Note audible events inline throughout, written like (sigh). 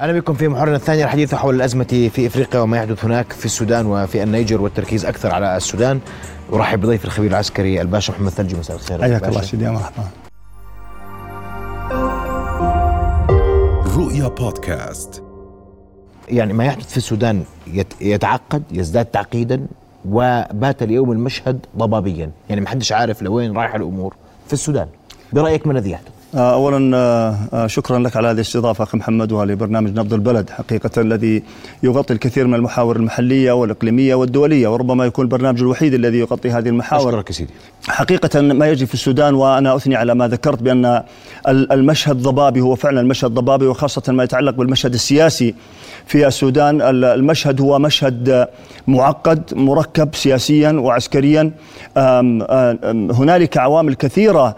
أهلا بكم في محورنا الثاني. الحديث حول الأزمة في إفريقيا وما يحدث هناك في السودان وفي النيجر والتركيز أكثر على السودان. أرحب بضيف الخبير العسكري الباشا محمد ثلجي. مساء الخير. حياك الله سيدي مرحبا. رؤيا بودكاست. يعني ما يحدث في السودان يتعقد يزداد تعقيدا وبات اليوم المشهد ضبابيا. يعني ما حدش عارف لوين رايحه الأمور في السودان. برأيك ما الذي يحدث؟ اولا آه، آه، شكرا لك على هذه الاستضافة أخي محمد ولبرنامج نبض البلد حقيقة الذي يغطي الكثير من المحاور المحلية والإقليمية والدولية وربما يكون البرنامج الوحيد الذي يغطي هذه المحاور. أشكرك سيدي. حقيقة ما يجري في السودان وأنا أثني على ما ذكرت بأن المشهد ضبابي هو فعلا المشهد ضبابي وخاصة ما يتعلق بالمشهد السياسي في السودان. المشهد هو مشهد معقد مركب سياسيا وعسكريا. هنالك عوامل كثيرة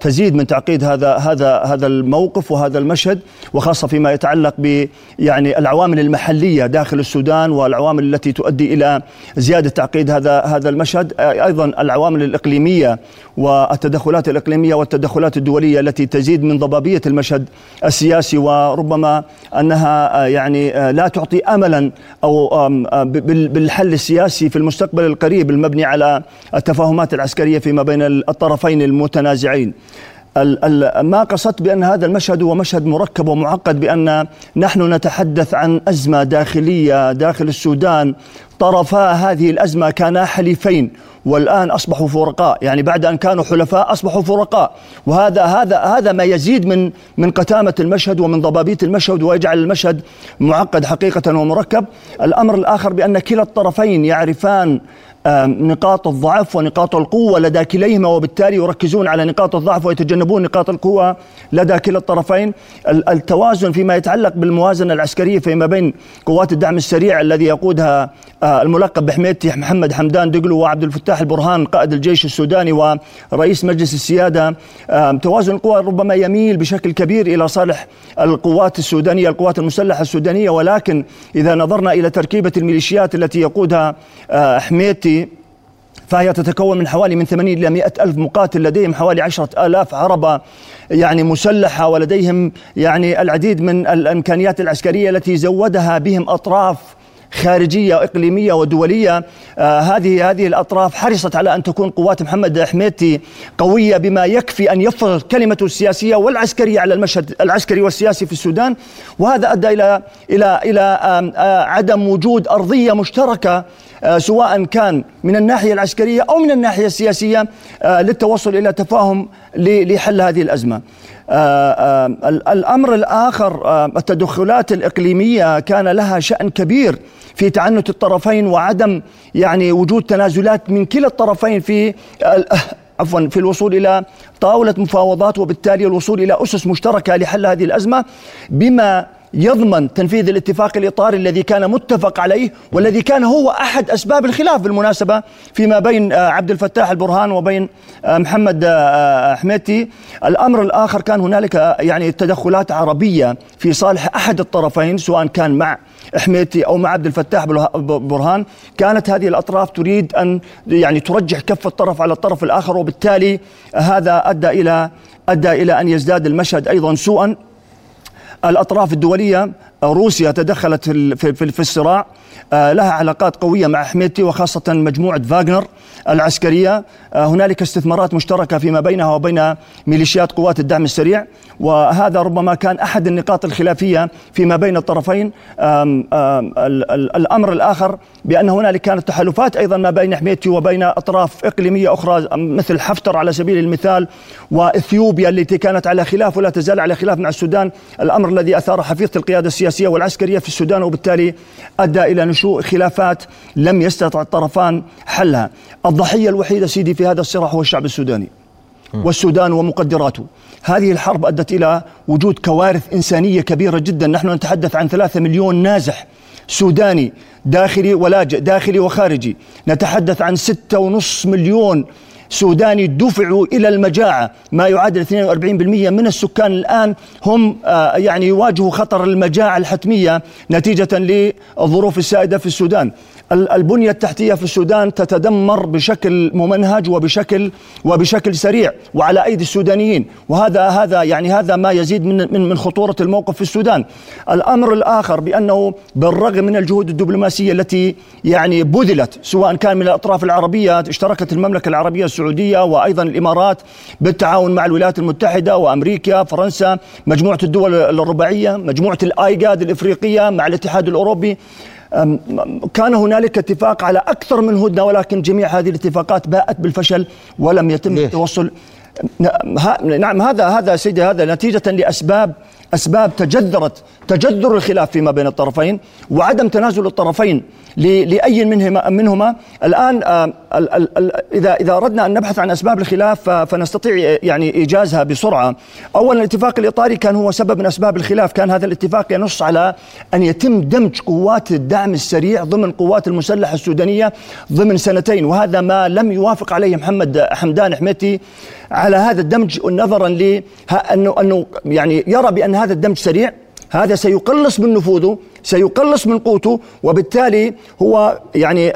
تزيد من تعقيد هذا هذا هذا الموقف وهذا المشهد وخاصة فيما يتعلق ب يعني العوامل المحلية داخل السودان والعوامل التي تؤدي إلى زيادة تعقيد هذا هذا المشهد. أيضا العوامل الإقليمية والتدخلات الإقليمية والتدخلات الدولية التي تزيد من ضبابية المشهد السياسي وربما أنها يعني لا تعطي املا أو بالحل السياسي في المستقبل القريب المبني على التفاهمات العسكرية فيما بين الطرفين المتنازعين. ما قصدت بأن هذا المشهد هو مشهد مركب ومعقد بأن نحن نتحدث عن أزمة داخلية داخل السودان. طرفا هذه الأزمة كانا حليفين والآن أصبحوا فرقاء. يعني بعد أن كانوا حلفاء أصبحوا فرقاء. وهذا هذا هذا ما يزيد من من قتامة المشهد ومن ضبابية المشهد ويجعل المشهد معقد حقيقة ومركب. الأمر الآخر بأن كلا الطرفين يعرفان نقاط الضعف ونقاط القوة لدى كليهما وبالتالي يركزون على نقاط الضعف ويتجنبون نقاط القوة لدى كلا الطرفين. التوازن فيما يتعلق بالموازنة العسكرية فيما بين قوات الدعم السريع الذي يقودها آه، الملقب بحميدتي محمد حمدان دقلو وعبد الفتاح البرهان قائد الجيش السوداني ورئيس مجلس السيادة. توازن القوى ربما يميل بشكل كبير إلى صالح القوات السودانية القوات المسلحة السودانية ولكن إذا نظرنا إلى تركيبة الميليشيات التي يقودها آه، فهي تتكون من حوالي من 80 إلى 100 ألف مقاتل لديهم حوالي 10 آلاف عربة يعني مسلحة ولديهم يعني العديد من الإمكانيات العسكرية التي زودها بهم أطراف خارجية واقليميه ودولية. آه هذه هذه الأطراف حرصت على أن تكون قوات محمد حميدتي قوية بما يكفي أن يفرض كلمته السياسية والعسكرية على المشهد العسكري والسياسي في السودان. وهذا أدى إلى إلى إلى آه عدم وجود أرضية مشتركة سواء كان من الناحية العسكرية أو من الناحية السياسية آه، للتوصل إلى تفاهم لحل هذه الأزمة. آه، آه، الأمر الآخر آه، التدخلات الإقليمية كان لها شأن كبير في تعنت الطرفين وعدم يعني وجود تنازلات من كلا الطرفين في (laughs) عفوا في الوصول إلى طاولة مفاوضات وبالتالي الوصول إلى أسس مشتركة لحل هذه الأزمة بما يضمن تنفيذ الاتفاق الاطاري الذي كان متفق عليه والذي كان هو أحد أسباب الخلاف بالمناسبة فيما بين آه، عبد الفتاح البرهان وبين آه، محمد آه، حميتي الأمر الآخر كان هنالك يعني تدخلات عربية في صالح أحد الطرفين سواء كان مع حميتي أو مع عبد الفتاح برهان. كانت هذه الأطراف تريد أن يعني ترجح كف الطرف على الطرف الآخر وبالتالي هذا أدى إلى أدى إلى أن يزداد المشهد أيضا سوءا. الأطراف الدولية روسيا تدخلت في, الصراع. آه، لها علاقات قوية مع حميتي وخاصة مجموعة فاغنر العسكرية. آه، هنالك استثمارات مشتركة فيما بينها وبين ميليشيات قوات الدعم السريع. وهذا ربما كان أحد النقاط الخلافية فيما بين الطرفين. الأمر الآخر بأن هنالك كانت تحالفات أيضا ما بين حميتي وبين أطراف إقليمية أخرى مثل حفتر على سبيل المثال وإثيوبيا التي كانت على خلاف ولا تزال على خلاف مع السودان. الأمر الذي أثار حفيظة القيادة السياسية والعسكرية في السودان وبالتالي أدى إلى نشوء خلافات لم يستطع الطرفان حلها. الضحية الوحيدة سيدي في هذا الصراع هو الشعب السوداني والسودان ومقدراته. هذه الحرب أدت إلى وجود كوارث إنسانية كبيرة جدا. نحن نتحدث عن ثلاثة مليون نازح سوداني داخلي ولاجئ داخلي وخارجي. نتحدث عن ستة ونصف مليون سوداني دفعوا إلى المجاعة. ما يعادل 42% من السكان الآن هم آه، يعني يواجهوا خطر المجاعة الحتمية نتيجة للظروف السائدة في السودان. البنية التحتية في السودان تتدمر بشكل ممنهج وبشكل وبشكل سريع وعلى أيدي السودانيين. وهذا هذا يعني هذا ما يزيد من من من خطورة الموقف في السودان. الأمر الآخر بأنه بالرغم من الجهود الدبلوماسية التي يعني بذلت سواء كان من الأطراف العربية اشتركت المملكة العربية السعودية وأيضا الإمارات بالتعاون مع الولايات المتحدة وأمريكا فرنسا مجموعة الدول الرباعية مجموعة الآيجاد الإفريقية مع الاتحاد الأوروبي. كان هنالك اتفاق على أكثر من هدنة ولكن جميع هذه الاتفاقات باءت بالفشل ولم يتم التوصل. نعم هذا هذا سيدي هذا نتيجة لأسباب أسباب تجذرت تجذر الخلاف فيما بين الطرفين وعدم تنازل الطرفين لأي منهما منهما. الآن آه، إذا إذا أردنا أن نبحث عن أسباب الخلاف فنستطيع يعني إيجازها بسرعة. أولا الاتفاق الإطاري كان هو سبب من أسباب الخلاف. كان هذا الاتفاق ينص على أن يتم دمج قوات الدعم السريع ضمن قوات المسلحة السودانية ضمن سنتين وهذا ما لم يوافق عليه محمد حمدان حميتي على هذا الدمج نظرا ل انه أنه يعني يرى بأن هذا الدمج سريع هذا سيقلص من نفوذه سيقلص من قوته وبالتالي هو يعني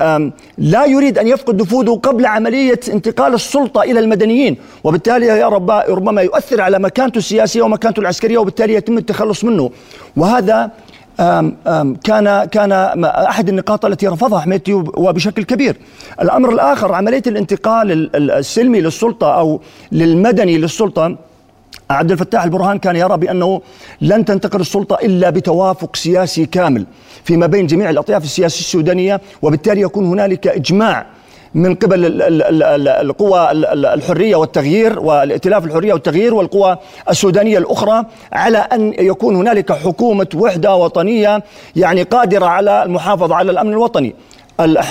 لا يريد أن يفقد نفوذه قبل عملية انتقال السلطة إلى المدنيين وبالتالي يا ربما يؤثر على مكانته السياسية ومكانته العسكرية وبالتالي يتم التخلص منه وهذا آم آم كان كان أحد النقاط التي رفضها حميتي وبشكل كبير. الأمر الآخر عملية الانتقال السلمي للسلطة أو للمدني للسلطة عبد الفتاح البرهان كان يرى بأنه لن تنتقل السلطة إلا بتوافق سياسي كامل فيما بين جميع الأطياف السياسية السودانية وبالتالي يكون هنالك إجماع من قبل القوى الحرية والتغيير والائتلاف الحرية والتغيير والقوى السودانية الأخرى على أن يكون هنالك حكومة وحدة وطنية يعني قادرة على المحافظة على الأمن الوطني.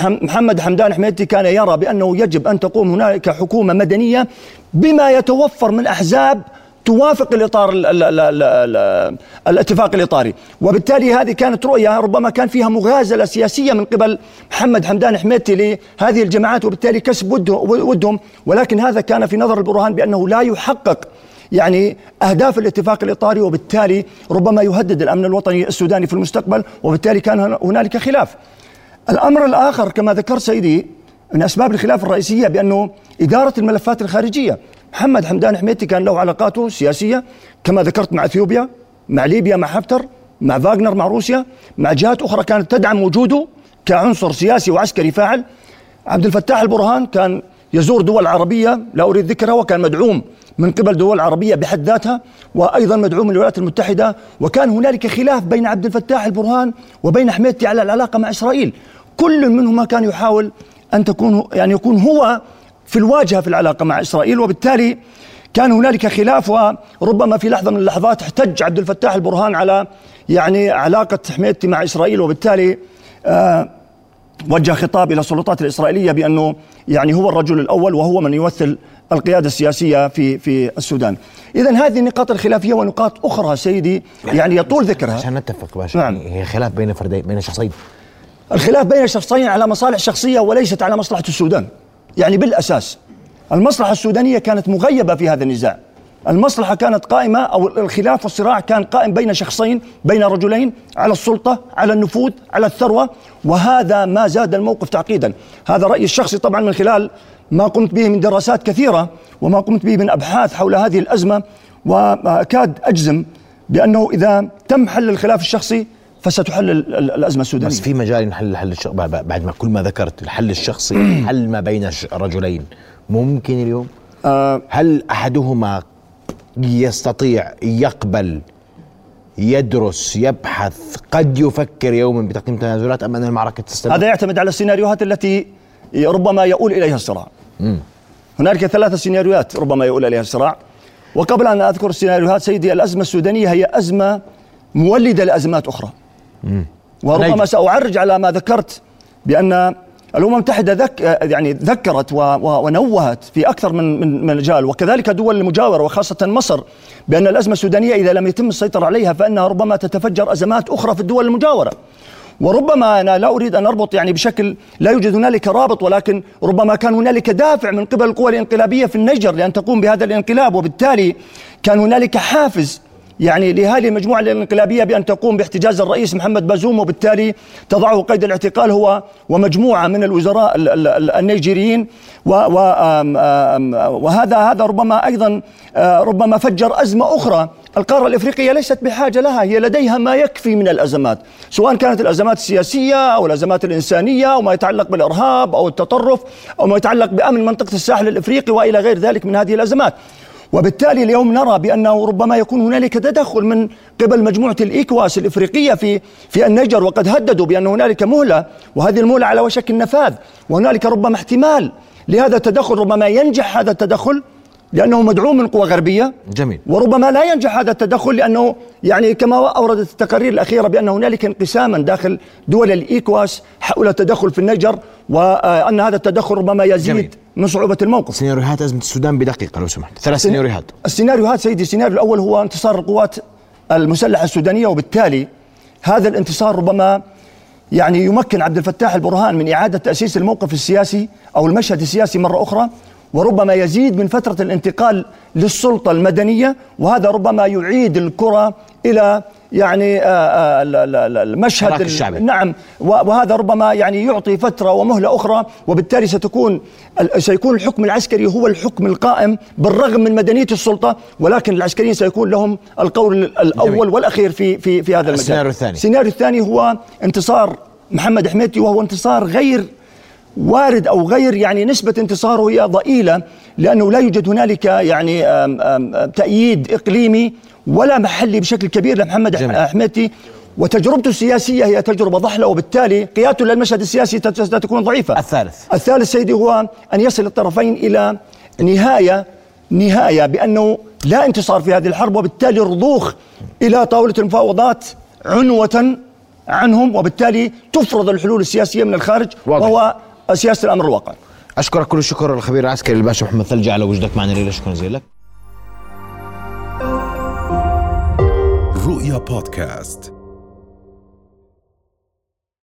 محمد حمدان حميدتي كان يرى بأنه يجب أن تقوم هنالك حكومة مدنية بما يتوفر من أحزاب توافق الإطار ال ال ال ال ال الاتفاق الإطاري. وبالتالي هذه كانت رؤية ربما كان فيها مغازلة سياسية من قبل محمد حمدان حميتي لهذه الجماعات وبالتالي كسب ودهم. ولكن هذا كان في نظر البرهان بأنه لا يحقق يعني أهداف الاتفاق الإطاري وبالتالي ربما يهدد الأمن الوطني السوداني في المستقبل وبالتالي كان هنالك خلاف. الأمر الآخر كما ذكرت سيدي من أسباب الخلاف الرئيسية بأنه إدارة الملفات الخارجية. محمد حمدان حميتي كان له علاقاته السياسيه كما ذكرت مع إثيوبيا مع ليبيا مع حفتر مع فاغنر مع روسيا مع جهات أخرى كانت تدعم وجوده كعنصر سياسي وعسكري فاعل. عبد الفتاح البرهان كان يزور دول عربية لا أريد ذكرها وكان مدعوم من قبل دول عربية بحد ذاتها وأيضا مدعوم من الولايات المتحدة. وكان هنالك خلاف بين عبد الفتاح البرهان وبين حميتي على العلاقة مع إسرائيل. كل منهما كان يحاول أن تكون يعني يكون هو في الواجهة في العلاقة مع إسرائيل وبالتالي كان هنالك خلاف وربما في لحظة من اللحظات احتج عبد الفتاح البرهان على يعني علاقة حميدتي مع إسرائيل وبالتالي آه وجه خطاب إلى السلطات الإسرائيلية بأنه يعني هو الرجل الأول وهو من يمثل القيادة السياسية في في السودان. اذا هذه النقاط الخلافية ونقاط أخرى سيدي يعني يطول ذكرها عشان نتفق باشا نعم. هي خلاف بين فردين بين شخصين الخلاف بين الشخصين على مصالح شخصية وليست على مصلحة السودان. يعني بالأساس المصلحة السودانية كانت مغيبة في هذا النزاع. المصلحة كانت قائمة أو الخلاف والصراع كان قائم بين شخصين بين رجلين على السلطة على النفوذ على الثروة وهذا ما زاد الموقف تعقيدا. هذا رأيي الشخصي طبعا من خلال ما قمت به من دراسات كثيرة وما قمت به من أبحاث حول هذه الأزمة وأكاد أجزم بأنه إذا تم حل الخلاف الشخصي فستحل الأزمة السودانية. بس في مجال نحل الحل الشخصي بعد ما كل ما ذكرت الحل الشخصي حل ما بين رجلين ممكن اليوم؟ آه. هل أحدهما يستطيع يقبل يدرس يبحث قد يفكر يوما بتقديم تنازلات أم أن المعركة تستمر؟ هذا يعتمد على السيناريوهات التي ربما يؤول إليها الصراع. هنالك ثلاث سيناريوهات ربما يؤول إليها الصراع. وقبل أن أذكر السيناريوهات سيدي الأزمة السودانية هي أزمة مولدة لأزمات أخرى. وربما سأعرج على ما ذكرت بأن الأمم المتحدة ذك يعني ذكرت ونوهت في أكثر من من مجال وكذلك دول المجاورة وخاصة مصر بأن الأزمة السودانية إذا لم يتم السيطرة عليها فإنها ربما تتفجر أزمات أخرى في الدول المجاورة. وربما أنا لا أريد أن أربط يعني بشكل لا يوجد هنالك رابط ولكن ربما كان هنالك دافع من قبل القوى الانقلابية في النيجر لأن تقوم بهذا الانقلاب وبالتالي كان هنالك حافز يعني لهذه المجموعة الانقلابية بأن تقوم باحتجاز الرئيس محمد بازوم وبالتالي تضعه قيد الاعتقال هو ومجموعة من الوزراء النيجيريين. وهذا هذا ربما أيضا آه، ربما فجر أزمة أخرى. القارة الإفريقية ليست بحاجة لها هي لديها ما يكفي من الأزمات سواء كانت الأزمات السياسية أو الأزمات الإنسانية أو ما يتعلق بالإرهاب أو التطرف أو ما يتعلق بأمن منطقة الساحل الإفريقي وإلى غير ذلك من هذه الأزمات. وبالتالي اليوم نرى بأنه ربما يكون هنالك تدخل من قبل مجموعة الايكواس الإفريقية في في النيجر وقد هددوا بأن هنالك مهلة وهذه المهلة على وشك النفاذ وهنالك ربما احتمال لهذا التدخل ربما ينجح هذا التدخل. لأنه مدعوم من قوى غربية. جميل. وربما لا ينجح هذا التدخل لأنه يعني كما اوردت التقارير الأخيرة بأن هنالك انقساما داخل دول الإيكواس حول التدخل في النيجر وأن هذا التدخل ربما يزيد جميل. من صعوبة الموقف. سيناريوهات أزمة السودان بدقيقة لو سمحت. ثلاث سيناريوهات السيناريوهات سيدي السيناريو الأول هو انتصار القوات المسلحة السودانية وبالتالي هذا الانتصار ربما يعني يمكن عبد الفتاح البرهان من إعادة تأسيس الموقف السياسي أو المشهد السياسي مرة أخرى وربما يزيد من فترة الانتقال للسلطة المدنية وهذا ربما يعيد الكرة إلى يعني آه، آه، المشهد الشعبي. نعم وهذا ربما يعني يعطي فترة ومهلة أخرى وبالتالي ستكون سيكون الحكم العسكري هو الحكم القائم بالرغم من مدنية السلطة ولكن العسكريين سيكون لهم القول الأول جميل. والأخير في في في هذا المجال السيناريو الثاني السيناريو الثاني هو انتصار محمد حميدتي وهو انتصار غير وارد أو غير يعني نسبة انتصاره هي ضئيلة لأنه لا يوجد هنالك يعني آم آم تأييد إقليمي ولا محلي بشكل كبير لمحمد احمدتي وتجربته السياسية هي تجربة ضحلة وبالتالي قيادته للمشهد السياسي ستكون ضعيفة. الثالث الثالث سيدي هو أن يصل الطرفين إلى نهاية نهاية بأنه لا انتصار في هذه الحرب وبالتالي الرضوخ إلى طاولة المفاوضات عنوة عنهم وبالتالي تفرض الحلول السياسية من الخارج واضح. وهو سياسه الأمر الواقع. أشكرك كل الشكر الخبير العسكري الباشا محمد ثلجي على وجودك معنا ليلى شكرا جزيلا. رؤيا بودكاست.